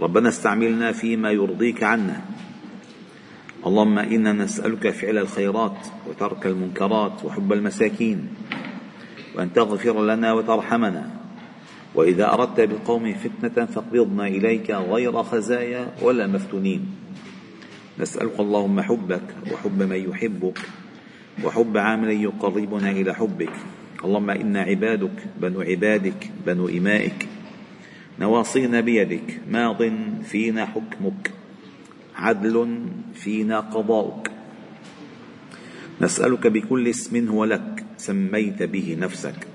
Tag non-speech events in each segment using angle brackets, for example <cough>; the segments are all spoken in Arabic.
ربنا استعملنا فيما يرضيك عنا. اللهم إنا نسألك فعل الخيرات وترك المنكرات وحب المساكين وأن تغفر لنا وترحمنا. وإذا أردت بقوم فتنة فاقبضنا إليك غير خزايا ولا مفتونين. نسألك اللهم حبك وحب من يحبك وحب عامل يقربنا إلى حبك. اللهم إنا عبادك بنو عبادك بنو إمائك نواصينا بيدك. ماض فينا حكمك. عدل فينا قضاؤك. نسألك بكل اسم هو لك. سميت به نفسك.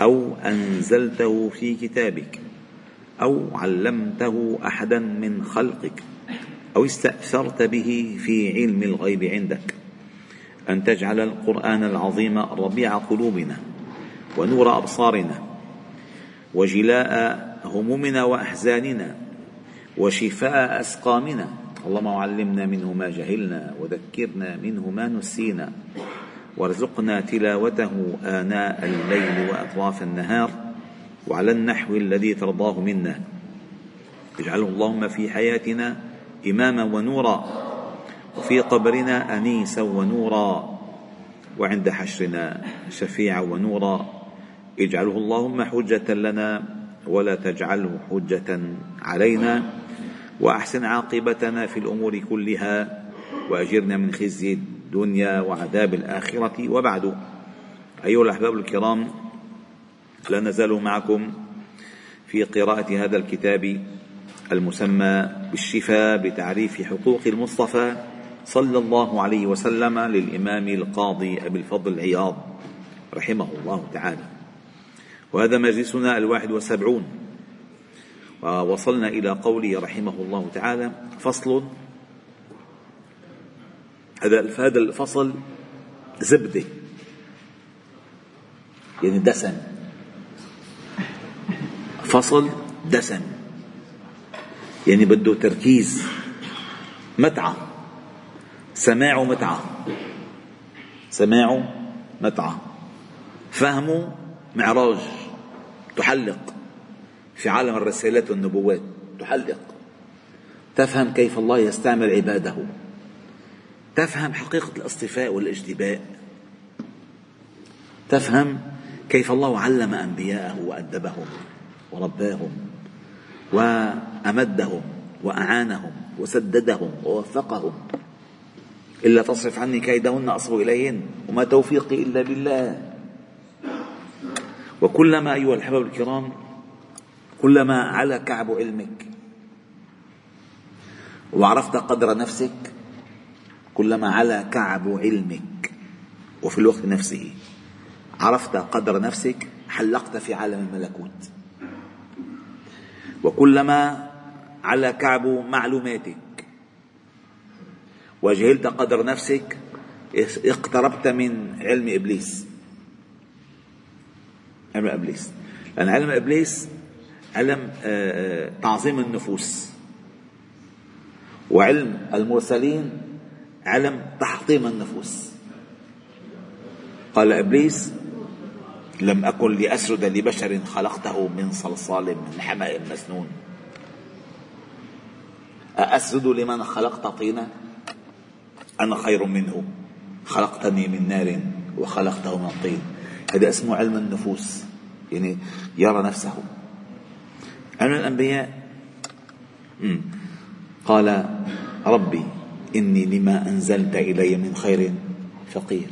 أو أنزلته في كتابك. أو علمته أحدا من خلقك. أو استأثرت به في علم الغيب عندك. أن تجعل القرآن العظيم ربيع قلوبنا ونور أبصارنا وجلاء همومنا وأحزاننا وشفاء أسقامنا. اللهم علمنا منه ما جهلنا وذكرنا منه ما نسينا. وارزقنا تلاوته آناء الليل وأطراف النهار وعلى النحو الذي ترضاه منا. اجعله اللهم في حياتنا إماما ونورا وفي قبرنا أنيسا ونورا وعند حشرنا شفيعا ونورا. اجعله اللهم حجة لنا ولا تجعله حجة علينا وأحسن عاقبتنا في الأمور كلها وأجرنا من خزي الدنيا وعذاب الآخرة وبعد. أيها الأحباب الكرام لا نزال معكم في قراءة هذا الكتاب المسمى بالشفاء بتعريف حقوق المصطفى صلى الله عليه وسلم للإمام القاضي أبي الفضل عياض رحمه الله تعالى. وهذا مجلسنا الواحد والسبعون ووصلنا إلى قوله رحمه الله تعالى فصل. هذا هذا الفصل زبدة. يعني دسم. فصل دسم. يعني بده تركيز. متعة. سماعه متعة. سماعه متعة. فهمه معراج. تحلق. في عالم الرسالات والنبوات تحلق. تفهم كيف الله يستعمل عباده. تفهم حقيقة الاصطفاء والاجتباء. تفهم كيف الله علم أنبياءه وأدبهم ورباهم وأمدهم وأعانهم وسددهم ووفقهم. إلا تصرف عني كيدهن أصب إليهن. وما توفيقي إلا بالله وكلما أيها الأحباب الكرام كلما على كعب علمك وعرفت قدر نفسك كلما على كعب علمك وفي الوقت نفسه عرفت قدر نفسك حلقت في عالم الملكوت. وكلما على كعب معلوماتك وجهلت قدر نفسك اقتربت من علم إبليس. علم إبليس. لأن علم إبليس علم آه، آه، تعظيم النفوس. وعلم المرسلين علم تحطيم النفوس. قال إبليس لم اكن لاسجد لبشر خلقته من صلصال من حماء مسنون. أأسجد لمن خلقت طينا؟ أنا خير منه. خلقتني من نار وخلقته من طين. هذا اسمه علم النفوس. يعني يرى نفسه. علم الأنبياء قال ربي إني لما أنزلت إلي من خير فقير.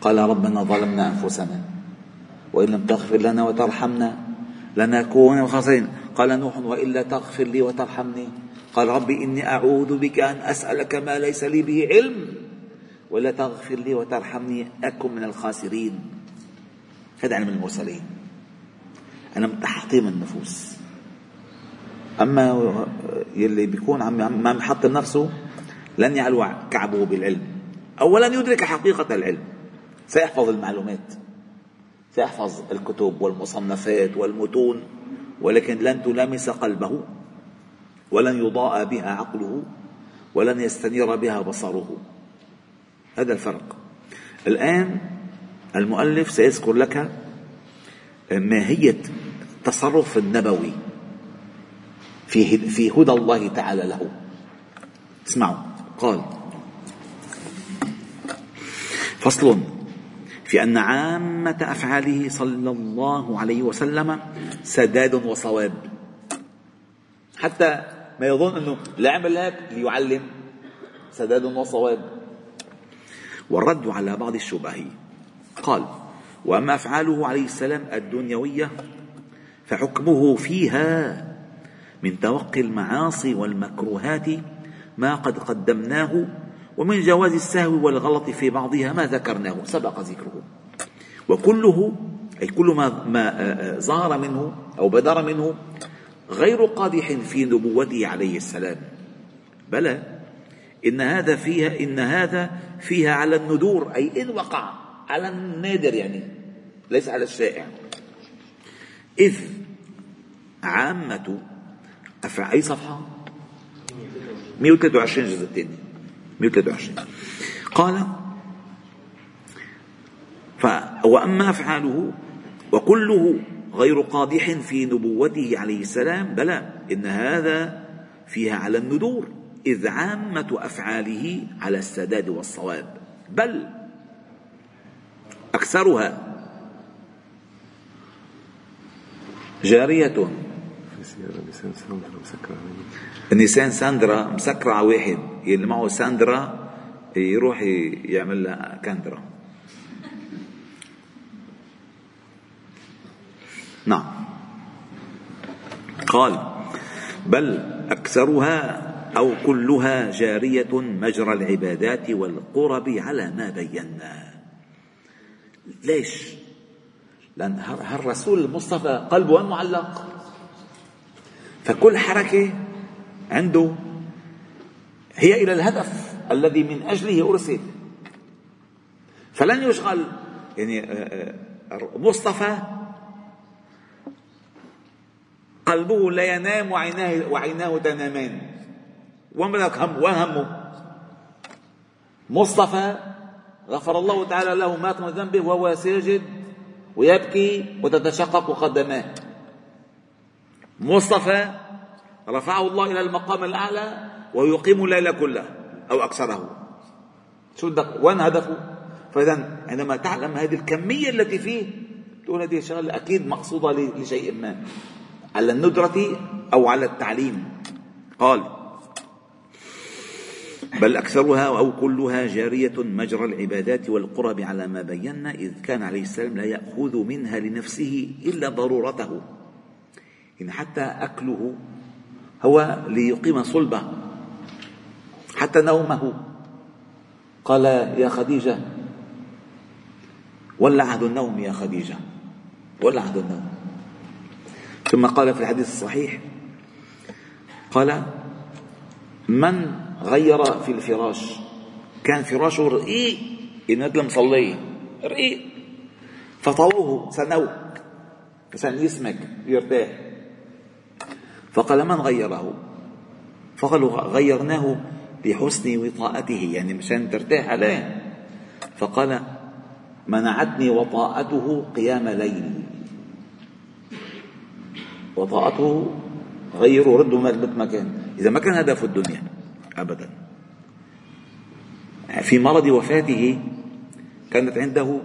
قال ربنا ظلمنا أنفسنا وإن لم تغفر لنا وترحمنا لنكون الخاسرين. قال نوح وإلا تغفر لي وترحمني. قال ربي إني أعوذ بك أن أسألك ما ليس لي به علم. ولا تغفر لي وترحمني أكن من الخاسرين. هذا علم المرسلين. علم تحطيم النفوس. أما يلي بيكون عم عم يحطم نفسه لن يعلو كعبه بالعلم. أو لن يدرك حقيقة العلم. سيحفظ المعلومات. سيحفظ الكتب والمصنفات والمتون. ولكن لن تلامس قلبه. ولن يضاء بها عقله. ولن يستنير بها بصره. هذا الفرق. الآن المؤلف سيذكر لك ماهية التصرف النبوي في في هدى الله تعالى له. اسمعوا. قال فصل في أن عامة أفعاله صلى الله عليه وسلم سداد وصواب. حتى ما يظن أنه لا عمل هيك ليعلم سداد وصواب. والرد على بعض الشبه قال وأما أفعاله عليه السلام الدنيوية فحكمه فيها من توقي المعاصي والمكروهات ما قد قدمناه ومن جواز السهو والغلط في بعضها ما ذكرناه سبق ذكره. وكله أي كل ما, ما ظهر منه أو بدر منه غير قادح في نبوته عليه السلام. بلى إن هذا فيها إن هذا فيها على الندور أي إن وقع على النادر يعني ليس على الشائع. إذ عامة أفعال أي صفحة؟ 123 جزء الثاني 123 قال ف وأما أفعاله وكله غير قادح في نبوته عليه السلام بلى إن هذا فيها على الندور. إذ عامة أفعاله على السداد والصواب بل أكثرها جارية. النسان ساندرا مسكرة على واحد اللي معه ساندرا يروح يعمل لها كاندرا. نعم. قال بل أكثرها أو كلها جارية مجرى العبادات والقرب على ما بينا ليش؟ لأن هالرسول المصطفى قلبه وين معلق؟ فكل حركة عنده هي إلى الهدف الذي من أجله أرسل فلن يشغل يعني آه، آه، مصطفى قلبه لا ينام وعيناه وعيناه تنامان وين بدك هم وين همه مصطفى غفر الله تعالى له مات من ذنبه وهو ساجد ويبكي وتتشقق قدماه. مصطفى رفعه الله إلى المقام الأعلى ويقيم الليل كله أو أكثره. شو بدك وين هدفه. فإذا عندما تعلم هذه الكمية التي فيه تقول هذه الشغلة أكيد مقصودة لشيء ما. على الندرة أو على التعليم. قال بل أكثرها أو كلها جارية مجرى العبادات والقرب على ما بينا إذ كان عليه السلام لا يأخذ منها لنفسه إلا ضرورته. إن حتى أكله هو ليقيم صلبه حتى نومه. قال يا خديجة ولا عهد النوم يا خديجة ولا عهد النوم. ثم قال في الحديث الصحيح قال من غير في الفراش. كان فراشه رقيق ينادل مصلي رقيق فطووه سنوه. عشان يسمك يرتاح. فقال من غيره؟ فقالوا غيرناه لحسن وطاءته يعني مشان ترتاح عليه. فقال منعتني وطاءته قيام ليل وطاءته غيروا ردوا مثل ما كان إذا ما كان هدفه الدنيا. أبدا. في مرض وفاته كانت عنده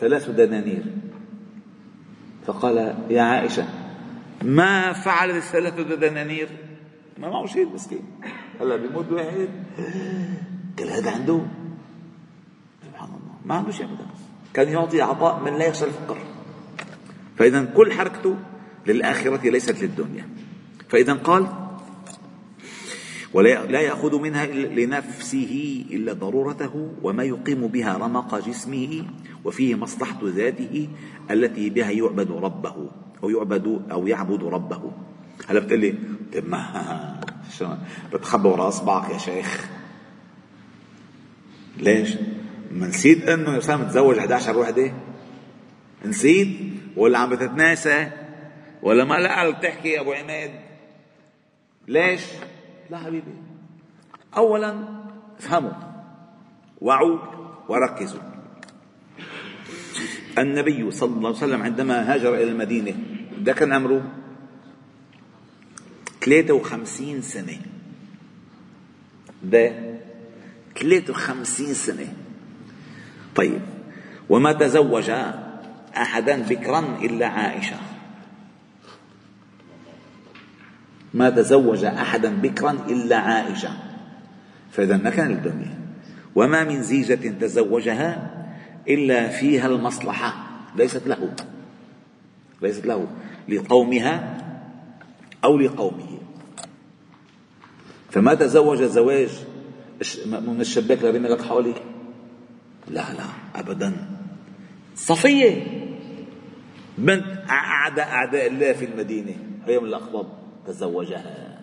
ثلاث دنانير. فقال يا عائشة ما فعل الثلاث دنانير؟ ما معه شيء مسكين. هلا بيموت واحد. قال هذا عنده؟ سبحان الله ما عنده شيء ابدا. كان يعطي عطاء من لا يخشى الفقر. فاذا كل حركته للآخرة ليست للدنيا. فاذا قال ولا لا يأخذ منها لنفسه إلا ضرورته وما يقيم بها رمق جسمه وفيه مصلحة ذاته التي بها يعبد ربه أو يعبد أو يعبد ربه هلا بتقلي طيب ما <laughs> بتخبى ورا أصبعك يا شيخ ليش؟ ما نسيت إنه سام تزوج 11 وحدة؟ نسيت ولا عم بتتناسى ولا ما لقى بتحكي يا أبو عماد ليش؟ لا حبيبي. اولا افهموا وعوا وركزوا. النبي صلى الله عليه وسلم عندما هاجر إلى المدينة ده كان عمره 53 سنة. ده 53 سنة. طيب وما تزوج احدا بكرا إلا عائشة. ما تزوج أحدا بكرا إلا عائشة. فإذا ما كان الدنيا وما من زيجة تزوجها إلا فيها المصلحة. ليست له. ليست له. لقومها أو لقومه. فما تزوج زواج من الشباك لرمي لك حولي؟ لا لا ابدا. صفية بنت أعداء أعداء الله في المدينة هي من الاخطب تزوجها.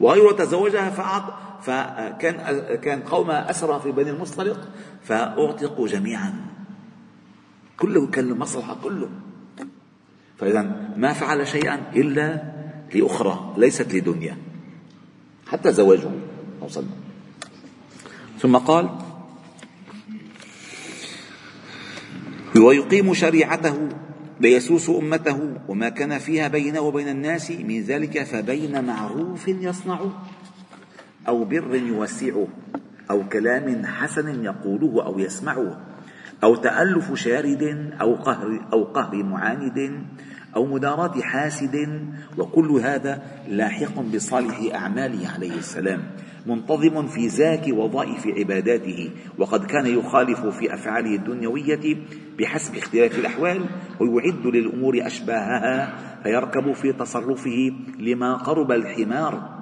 وغيره تزوجها فأعط فكان كان قوم أسرى في بني المصطلق فأعتقوا جميعا. كله كان المصلحة كله. فإذا ما فعل شيئا إلا لأخرى ليست لدنيا. حتى زواجه وصلنا ثم قال ويقيم شريعته ليسوس أمته وما كان فيها بينه وبين الناس من ذلك فبين معروف يصنعه أو بر يوسعه أو كلام حسن يقوله أو يسمعه أو تألف شارد أو قهر أو قهر معاند أو مداراة حاسد وكل هذا لاحق بصالح أعماله عليه السلام منتظم في ذاك وظائف عباداته وقد كان يخالف في أفعاله الدنيوية بحسب اختلاف الأحوال ويعد للأمور أشباهها فيركب في تصرفه لما قرب الحمار.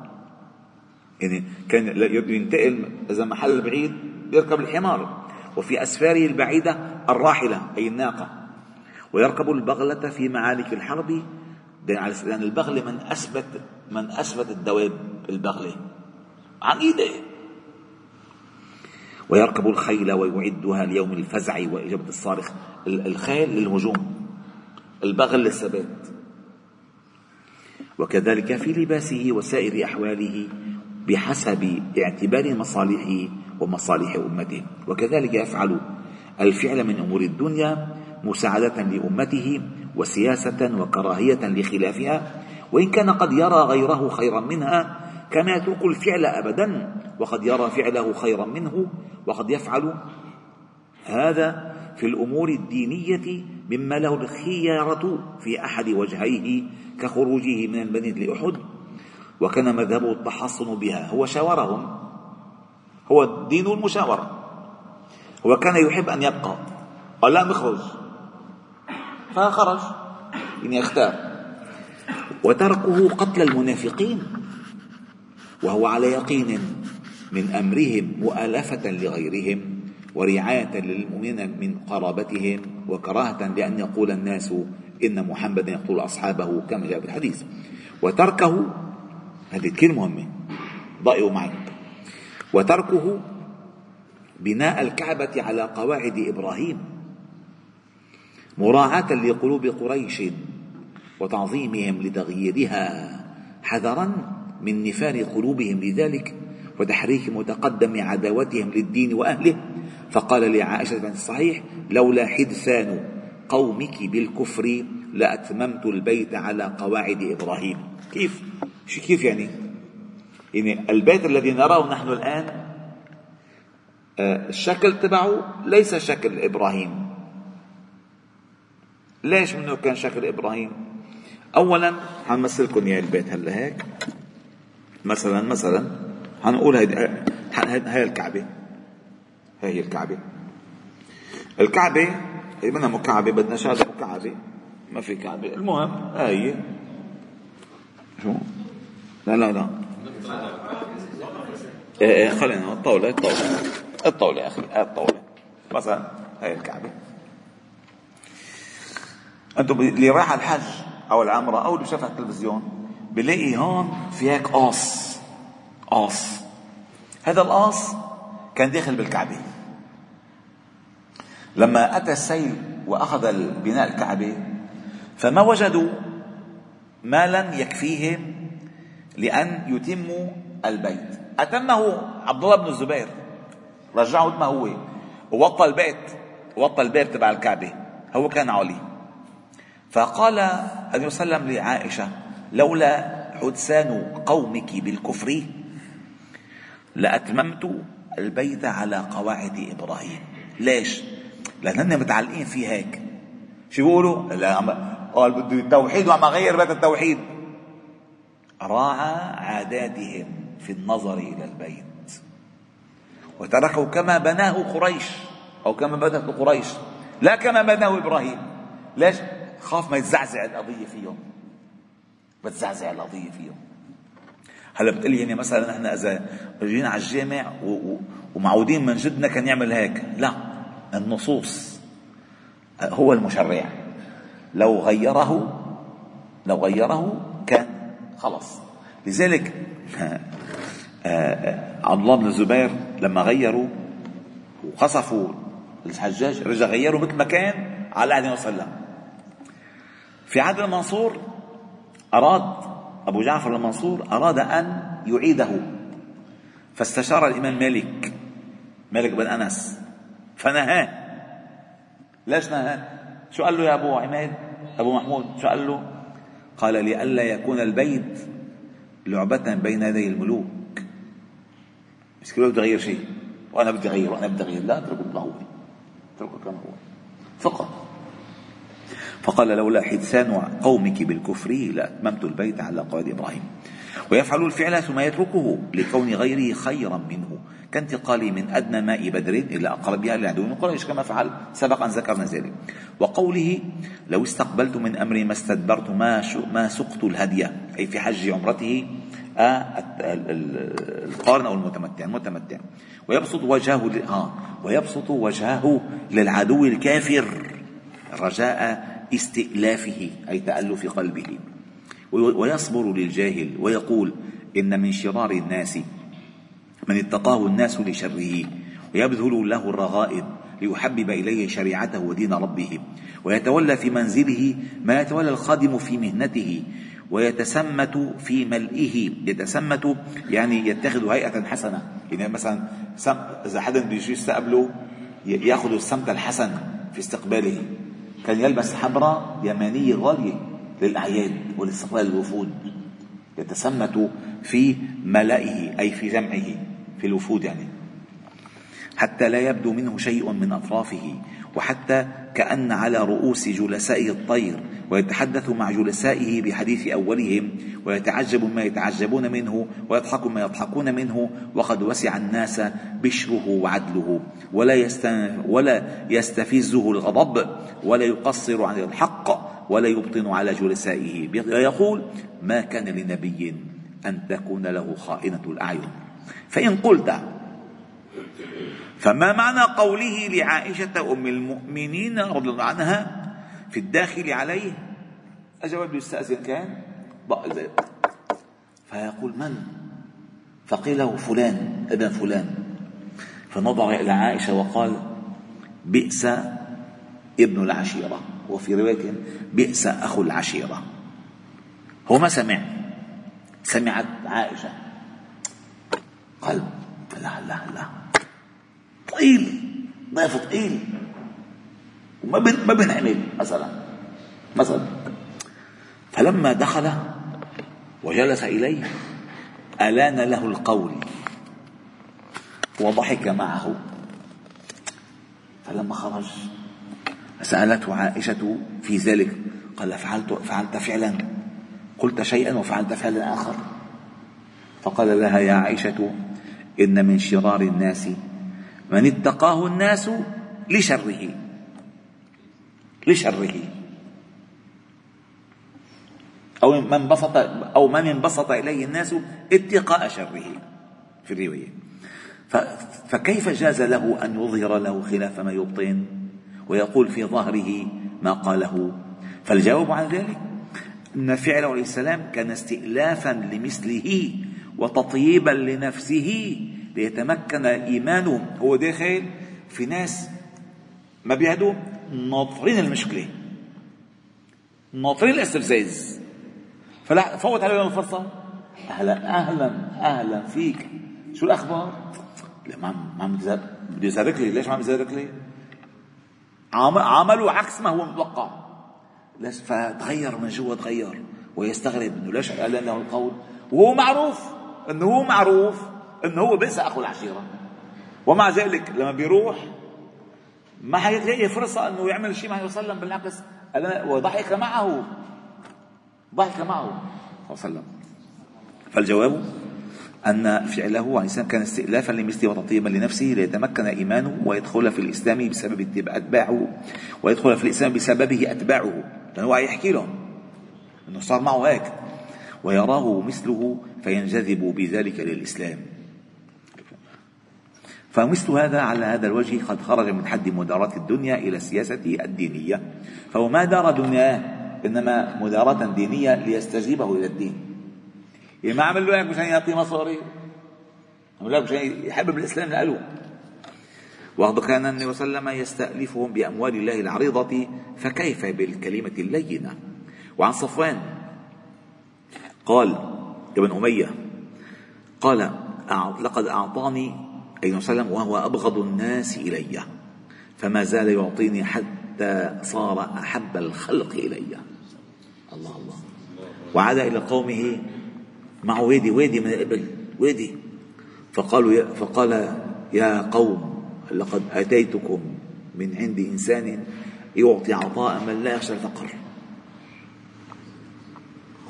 يعني كان ينتقل إذا محل بعيد يركب الحمار وفي أسفاره البعيدة الراحلة أي الناقة. ويركب البغلة في معارك الحرب. لأن البغله من اثبت من أثبت الدواب البغلة. عنيدة ويركب الخيل ويعدها ليوم الفزع وإجابة الصارخ. الخيل للهجوم. البغل للثبات. وكذلك في لباسه وسائر أحواله بحسب اعتبار مصالحه ومصالح أمته. وكذلك يفعل الفعل من أمور الدنيا مساعدة لأمته وسياسة وكراهية لخلافها وإن كان قد يرى غيره خيرا منها كما يترك الفعل ابدا وقد يرى فعله خيرا منه وقد يفعل هذا في الأمور الدينية مما له الخيارة في أحد وجهيه كخروجه من المدينة لأحد. وكان مذهبه التحصن بها هو شاورهم هو الدين المشاوره هو كان يحب أن يبقى. قال لا نخرج فخرج يعني اختار وتركه قتل المنافقين. وهو على يقين من أمرهم مؤالفه لغيرهم ورعاية للمؤمنين من قرابتهم وكراهة لأن يقول الناس إن محمدا يقتل أصحابه كما جاء في الحديث. وتركه هذه كلمه مهمة ضائعوا معي. وتركه بناء الكعبة على قواعد إبراهيم. مراعاة لقلوب قريش وتعظيمهم لتغييرها حذرا من نفار قلوبهم لذلك وتحريك متقدم عداوتهم للدين وأهله. فقال لعائشة بن الصحيح لولا حدثان قومك بالكفر لأتممت البيت على قواعد إبراهيم. كيف؟ شو كيف يعني؟ يعني البيت الذي نراه نحن الآن آه، الشكل تبعه ليس شكل إبراهيم. ليش منه كان شكل إبراهيم؟ اولا حنمثلكم اياه البيت هلا هيك. مثلا مثلا حنقول هيدي هي الكعبة. هي الكعبة. الكعبة هي بدنا مكعبة بدنا شهادة مكعبة ما في كعبة. المهم هي. شو؟ لا لا لا. إيه إيه خلينا الطاولة الطاولة الطاولة يا أخي الطاولة. مثلا هي الكعبة. أنتم اللي راح الحج أو العمره أو اللي شافها على التلفزيون بلاقي هون في هيك قاص. قاص. هذا القاص كان داخل بالكعبة. لما أتى السيل وأخذ بناء الكعبة فما وجدوا مالا يكفيهم لأن يتموا البيت. أتمه عبد الله بن الزبير. رجعه ما هو. ووطى البيت. وطى الباب تبع الكعبة. هو كان علي. فقال النبي صلى الله عليه وسلم لعائشة لولا حدثان قومك بالكفر لأتممت البيت على قواعد إبراهيم ليش؟ لانهم متعلقين فيه هيك شو بيقولوا؟ قال بده التوحيد وعم غير بيت التوحيد راعى عاداتهم في النظر إلى البيت وتركه كما بناه قريش أو كما بدأت قريش لا كما بناه إبراهيم ليش؟ خاف ما يتزعزع القضية فيهم. بتزعزع القضية فيهم. هلا بتقلي يعني مثلا إحنا إذا جينا على الجامع ومعودين من جدنا كان يعمل هيك. لا النصوص هو المشرع. لو غيره لو غيره كان خلص لذلك <laughs> عبد الله بن الزبير لما غيروا وقصفوا الحجاج رجع غيروا مثل ما كان على عليه وسلم. في عهد المنصور أراد أبو جعفر المنصور أراد أن يعيده. فاستشار الإمام مالك مالك بن أنس فنهاه. ليش نهاه؟ شو قال له يا أبو عماد أبو محمود شو قال له. قال لئلا يكون البيت لعبة بين يدي الملوك. مش كل بده يغير شيء. وأنا بدي أغير وأنا بدي أغير. لا أتركه كما هو. أتركه كما هو. فقط. فقال لولا حدثان قومك بالكفر لأتممت البيت على قواعد إبراهيم. ويفعل الفعل ثم يتركه لكون غيره خيرا منه كانتقالي من أدنى ماء بدر إلى اقربها لعدو من قريش كما فعل سبق أن ذكرنا ذلك. وقوله لو استقبلت من أمري ما استدبرت ما ما سقت الهدي أي في حج عمرته القارن أو المتمتع المتمتع. ويبسط وجهه ها ويبسط وجهه للعدو الكافر. رجاء استئلافه أي تألف قلبه. ويصبر للجاهل ويقول إن من شرار الناس من اتقاه الناس لشره. ويبذل له الرغائب ليحبب إليه شريعته ودين ربه. ويتولى في منزله ما يتولى الخادم في مهنته. ويتسمت في ملئه. يتسمت يعني يتخذ هيئة حسنة. يعني مثلا إذا حدا بيجي يستقبله يأخذ السمت الحسن في استقباله. كان يلبس حبرة يمانية غالية للأعياد ولاستقبال الوفود يتسمت في ملئه أي في جمعه في الوفود يعني. حتى لا يبدو منه شيء من أطرافه وحتى كأن على رؤوس جلسائه الطير ويتحدث مع جلسائه بحديث أولهم ويتعجب ما يتعجبون منه ويضحك ما يضحكون منه وقد وسع الناس بشره وعدله. ولا, ولا يستفزه الغضب ولا يقصر عن الحق ولا يبطن على جلسائه. ويقول ما كان لنبي أن تكون له خائنة الأعين. فإن قلت فما معنى قوله لعائشة أم المؤمنين رضي الله عنها في الداخل عليه؟ الجواب يستأذن كان فيقول من؟ فقيل له فلان ابن فلان. فنظر إلى عائشة وقال بئس ابن العشيرة. وفي رواية بئس أخو العشيرة. هو ما سمع؟ سمعت عائشة. قال لا لا لا. ثقيل ضيف ثقيل وما ما بنحمل مثلا مثلا. فلما دخل وجلس إليه ألان له القول. وضحك معه. فلما خرج سألته عائشة في ذلك قال فعلت فعلت فعلا؟ قلت شيئا وفعلت فعلا آخر؟ فقال لها يا عائشة إن من شرار الناس من اتقاه الناس لشره. لشره. أو من انبسط أو من انبسط إليه الناس اتقاء شره. في الرواية. فكيف جاز له أن يظهر له خلاف ما يبطن ويقول في ظهره ما قاله؟ فالجواب عن ذلك أن فعله عليه السلام كان استئلافا لمثله وتطييبا لنفسه ليتمكن إيمانه. هو داخل في ناس ما بيهدوا ناطرين المشكلة. ناطرين الاستفزاز. فلا فوت عليهم الفرصة. أهلا أهلا أهلا فيك. شو الأخبار؟ لا ما ما بده يزرك لي. ليش ما عم يزرك لي؟ عملوا عكس ما هو متوقع. فتغير من جوا تغير. ويستغرب إنه ليش قال له القول؟ وهو معروف. إنه هو معروف. انه هو بئس أخو العشيرة. ومع ذلك لما بيروح ما حيلاقي فرصة أنه يعمل شيء مع وسلم بالعكس وضحك معه. ضحك معه. صلى الله عليه وسلم فالجواب أن فعله السلام كان استئلافا لمثله وتطيبا لنفسه ليتمكن إيمانه ويدخل في الإسلام بسبب أتباعه ويدخل في الإسلام بسببه أتباعه. لأنه هو يحكي لهم أنه صار معه هيك. ويراه مثله فينجذب بذلك للإسلام. فمثل هذا على هذا الوجه قد خرج من حد مداراة الدنيا إلى السياسة الدينية. فهو ما دار دنياه إنما مداراة دينية ليستجيبه إلى الدين. يعني ما عمل له هيك مشان يعطيه مصاري. عمل له مشان يحبب الإسلام لألو وقد كان النبي صلى الله عليه وسلم يستألفهم بأموال الله العريضة فكيف بالكلمة اللينة؟ وعن صفوان قال ابن أمية قال لقد أعطاني أي وسلم وهو أبغض الناس إلي فما زال يعطيني حتى صار أحب الخلق إلي. الله الله. وعاد إلى قومه معه وادي وادي من الإبل وادي فقالوا فقال يا قوم لقد أتيتكم من عند إنسان يعطي عطاء من لا يخشى الفقر.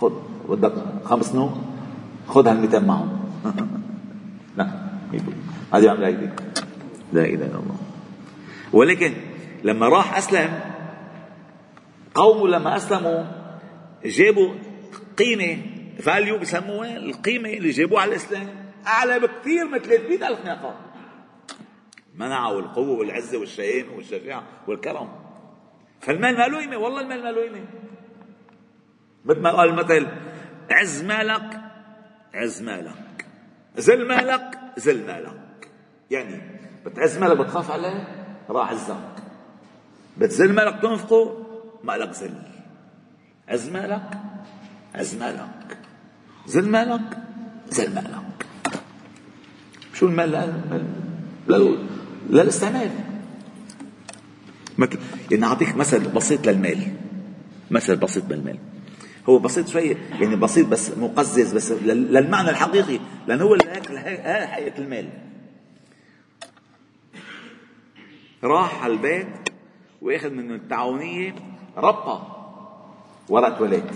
خذ بدك خمس نوم؟ خذ هالميتين معهم. <laughs> هذه عم لا إله إلا الله. ولكن لما راح أسلم قومه لما أسلموا جابوا قيمة فاليو بسموها القيمة اللي جابوها على الإسلام أعلى بكثير من 300 ألف ناقه منعوا القوة والعزة والشيان والشجاعه والكرم. فالمال ما له قيمة؟ والله المال ما له قيمة. مثل ما قال المثل عز مالك عز مالك. زل مالك زل مالك. يعني بتعز مالك بتخاف عليه؟ راح عزك بتزل مالك تنفقه؟ مالك زل. عز مالك؟ عز مالك. زل مالك؟ زل مالك. شو المال لا للاستعمال. يعني أعطيك مثل بسيط للمال. مثل بسيط بالمال. هو بسيط شوي يعني بسيط بس مقزز بس للمعنى الحقيقي لأنه هو هيك حقيقة المال. راح على البيت وأخذ من التعاونية ربطه ورقه ولاد.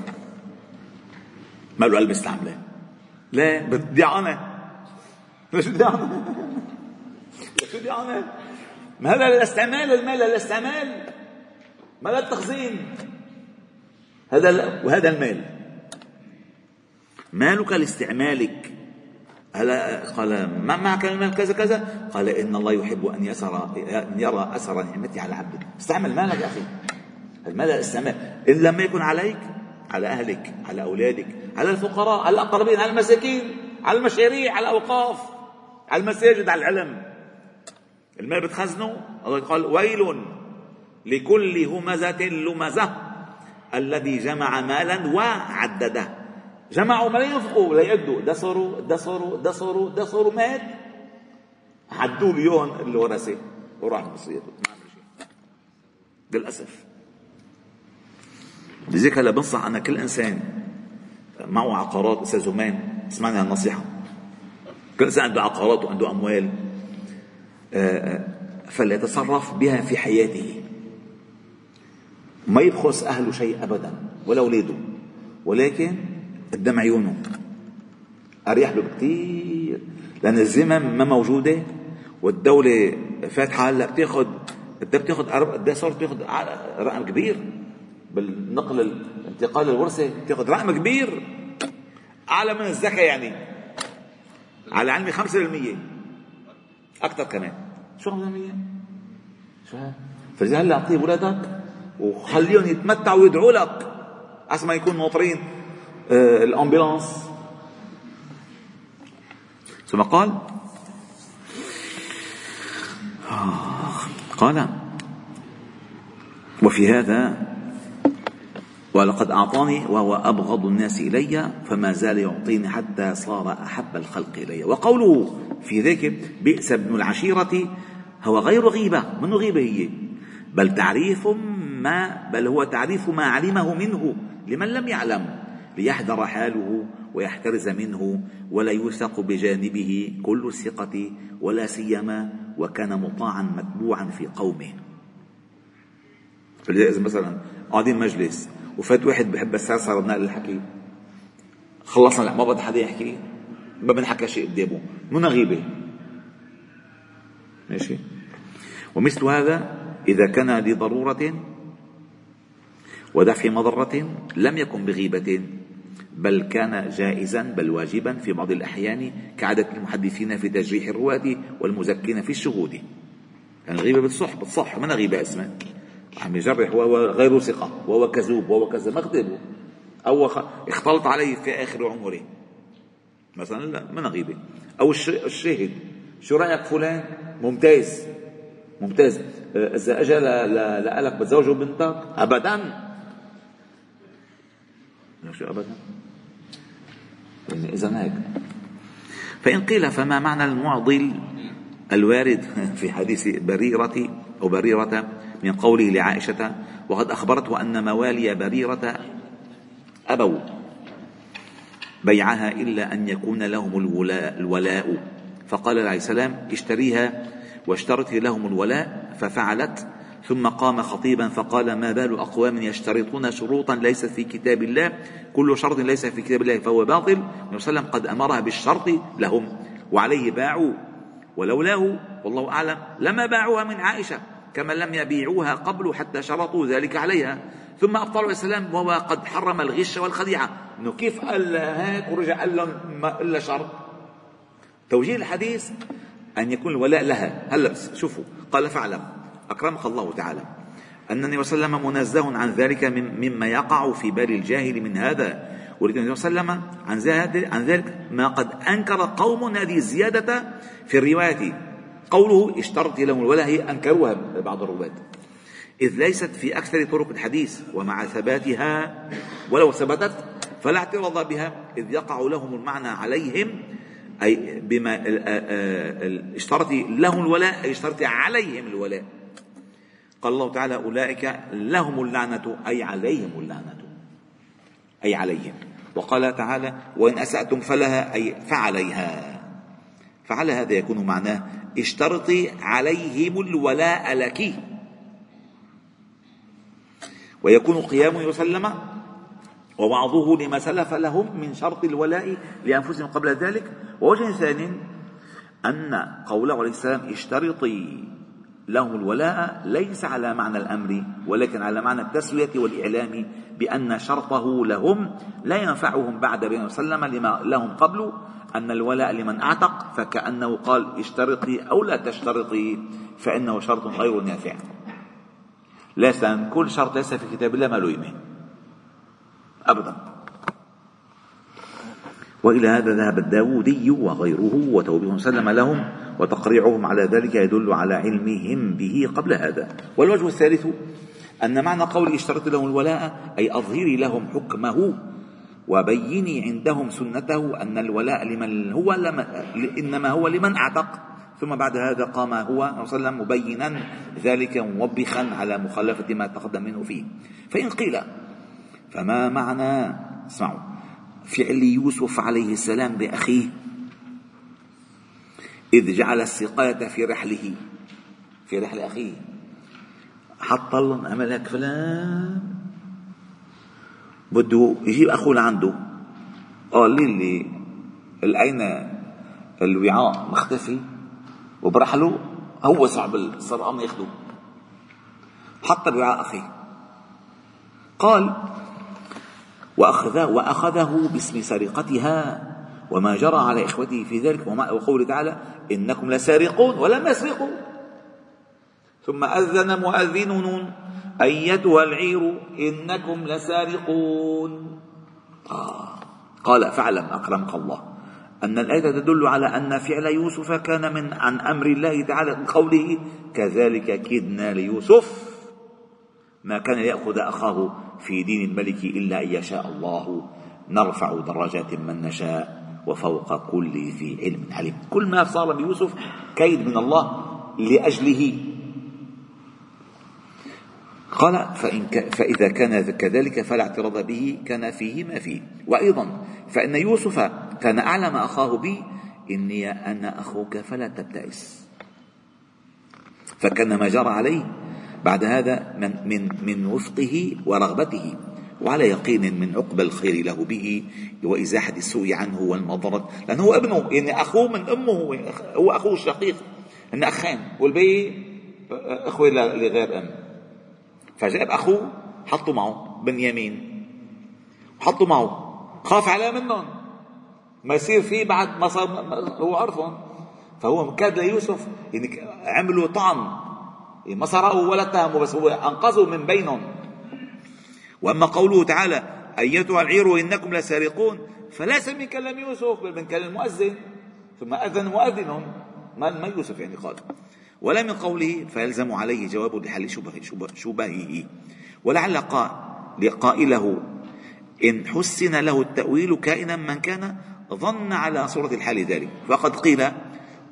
ما له قلب استعمله لا بدي أنا. ليش بدي أنا. ليش بدي أنا. ما هذا للاستعمال المال للاستعمال ما للتخزين. هذا وهذا المال. مالك لاستعمالك. هلا قال ما معك المال كذا كذا؟ قال إن الله يحب أن يسر أن يرى اثر نعمته على عبده. استعمل مالك يا أخي. المال استعمال إن لم يكن عليك على أهلك على أولادك على الفقراء على الأقربين على المساكين على المشاريع على الأوقاف على المساجد على العلم. المال بتخزنه؟ الله قال ويل لكل همزة لمزة. الذي جمع مالا وعدده. جمعوا ما لا ينفقوا ولا يأدوا دسروا دسروا دسروا دسروا مات. حدوا اليوم الورثة وراح بصير للأسف. لذلك هلا بنصح أنا كل إنسان. معه عقارات. أستاذ زمان اسمعني هالنصيحة كل إنسان عنده عقارات وعنده أموال. آه، آه، فليتصرف بها في حياته. ما يبخس أهله شيء أبدا ولا أولاده. ولكن قدام عيونه أريح له بكثير لأن الذمم ما موجودة والدولة فاتحة هلأ بتاخذ انت بتاخذ قد إيه صارت بتاخذ رقم كبير. بالنقل انتقال الورثة بتاخذ رقم كبير. أعلى من الزكاه يعني. على علمي 5% أكثر كمان. شو 5% شو؟ فلذلك هلا أعطيه اولادك وخليهم يتمتعوا ويدعوا لك. أسمى يكون ناطرين آه الأمبولانس ثم قال؟ قال وفي هذا ولقد أعطاني وهو أبغض الناس إلي فما زال يعطيني حتى صار أحب الخلق إلي. وقوله في ذلك بئس ابن العشيرة هو غير غيبة. من غيبة هي؟ بل تعريف ما بل هو تعريف ما علمه منه لمن لم يعلم ليحذر حاله ويحترز منه ولا يوثق بجانبه كل الثقة ولا سيما وكان مطاعا متبوعا في قومه. فلذلك مثلا قاعدين مجلس وفات واحد بحب السرسرة بنقل الحكي خلصنا ما بدي حدا يحكي ما بنحكى شيء قدامه من غيبة ماشي. ومثل هذا إذا كان لضرورة ودفع مضرة لم يكن بغيبة بل كان جائزا بل واجبا في بعض الأحيان كعادة المحدثين في تجريح الرواة والمزكين في الشهود. يعني الغيبة بتصح بتصح من غيبة اسمه عم يجرح وهو غير ثقة وهو كذوب وهو كذا كذبه أو اختلط عليه في آخر عمره. مثلا لا من غيبة. أو الشاهد شو رأيك فلان؟ ممتاز. ممتاز. إذا أجى لك بتزوجه بنتك أبدا. شو أبدا. يعني إذا هيك. فإن قيل فما معنى المعضل الوارد في حديث بريرة أو بريرة من قوله لعائشة وقد أخبرته أن موالي بريرة أبوا بيعها إلا أن يكون لهم الولاء, الولاء. فقال عليه السلام اشتريها واشترط لهم الولاء ففعلت ثم قام خطيبا فقال ما بال أقوام يشترطون شروطا ليست في كتاب الله؟ كل شرط ليس في كتاب الله فهو باطل. النبي صلى الله عليه وسلم قد أمرها بالشرط لهم وعليه باعوا ولولاه. والله أعلم. لما باعوها من عائشة كما لم يبيعوها قبل حتى شرطوا ذلك عليها. ثم أبطلوا السلام وهو قد حرم الغش والخديعة. إنه كيف قال هيك ورجع قال لهم إلا شرط؟ توجيه الحديث أن يكون الولاء لها. هلا شوفوا. قال فاعلم. أكرمك الله تعالى أن النبي صلى الله عليه وسلم منزه عن ذلك مما يقع في بال الجاهل من هذا. ولكن النبي صلى الله عليه وسلم عن عن ذلك ما قد أنكر قوم هذه الزيادة في الرواية. قوله اشترط لهم هي أنكروها بعض الرواة. إذ ليست في أكثر طرق الحديث ومع ثباتها ولو ثبتت فلا اعتراض بها إذ يقع لهم المعنى عليهم أي بما اشترط لهم الولاء أي اشترط عليهم الولاء. قال الله تعالى أولئك لهم اللعنة أي عليهم اللعنة. أي عليهم. وقال تعالى وإن أسأتم فلها أي فعليها. فعلى هذا يكون معناه اشترطي عليهم الولاء لك. ويكون قيام يسلم ووعظه لما سلف لهم من شرط الولاء لأنفسهم قبل ذلك. ووجه ثاني أن قوله عليه السلام اشترطي. لهم الولاء ليس على معنى الأمر ولكن على معنى التسوية والإعلام بأن شرطه لهم لا ينفعهم بعد بين وسلم لما لهم قبل أن الولاء لمن أعتق فكأنه قال اشترطي أو لا تشترطي فإنه شرط غير نافع. ليس كل شرط ليس في كتاب الله ما له إيمان أبدا. وإلى هذا ذهب الداودي وغيره وتوبيخ سلم لهم وتقريعهم على ذلك يدل على علمهم به قبل هذا. والوجه الثالث أن معنى قول اشترط لهم الولاء أي أظهري لهم حكمه وبيني عندهم سنته أن الولاء لمن هو لمن إنما هو لمن أعتق. ثم بعد هذا قام هو صلى الله عليه وسلم مبينا ذلك موبخا على مخالفة ما تقدم منه فيه. فإن قيل فما معنى اسمعوا. فعل يوسف عليه السلام بأخيه إذ جعل السقاية في رحله في رحل أخيه. حط عمل هيك فلان؟ بده يجيب أخوه لعنده. قال لي اللي الأين الوعاء؟ مختفي. وبرحله هو صعب السرقان ياخده. حط الوعاء أخيه. قال وأخذه, وأخذه باسم سرقتها. وما جرى على إخوته في ذلك. وقوله تعالى إنكم لسارقون ولم يسرقوا. ثم أذن مؤذن أيتها العير إنكم لسارقون. آه. قال فاعلم أكرمك الله. أن الآية تدل على أن فعل يوسف كان من عن أمر الله تعالى من قوله كذلك كدنا ليوسف. ما كان ليأخذ أخاه في دين الملك إلا أن يشاء الله. نرفع درجات من نشاء وفوق كل ذي علم عليم. كل ما صار بيوسف كيد من الله لأجله. قال فإن ك... فإذا كان كذلك فلا اعتراض به كان فيه ما فيه. وأيضا فإن يوسف كان أعلم أخاه بي إني أنا أخوك فلا تبتئس. فكان ما جرى عليه بعد هذا من من من وفقه ورغبته وعلى يقين من عقبى الخير له به وإزاحة السوء عنه والمضرة. لأنه هو ابنه يعني أخوه من أمه هو أخوه الشقيق إن أخين والباقي أخوة لغير أم. فجاب أخوه حطوا معه بنيامين. حطوا معه. خاف عليه منهم. ما يصير فيه بعد ما صار هو عرفهم. فهو كاد ليوسف يعني عملوا طعن ما سرقوا ولا اتهموا بس هو أنقذوا من بينهم. وأما قوله تعالى أيتها العير إنكم لسارقون؟ فليس من كلام يوسف بل من كلام المؤذن. ثم أذن مؤذن ما يوسف يعني قال. ولا من قوله فيلزم عليه جواب لحل شبهه. ولعل قائله إن حسن له التأويل كائنا من كان ظن على صورة الحال ذلك. فقد قيل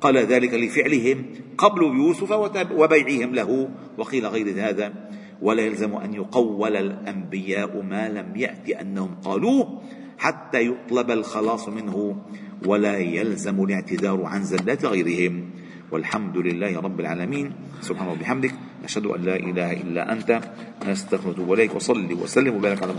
قال ذلك لفعلهم قبل يوسف وبيعهم له. وقيل غير هذا ولا يلزم أن يقول الأنبياء ما لم يأتي أنهم قالوه حتى يطلب الخلاص منه ولا يلزم الاعتذار عن زلات غيرهم. والحمد لله رب العالمين. سبحانه وبحمدك نشهد أن لا إله إلا أنت نستغفرك وإليك وصلي وسلم وبارك على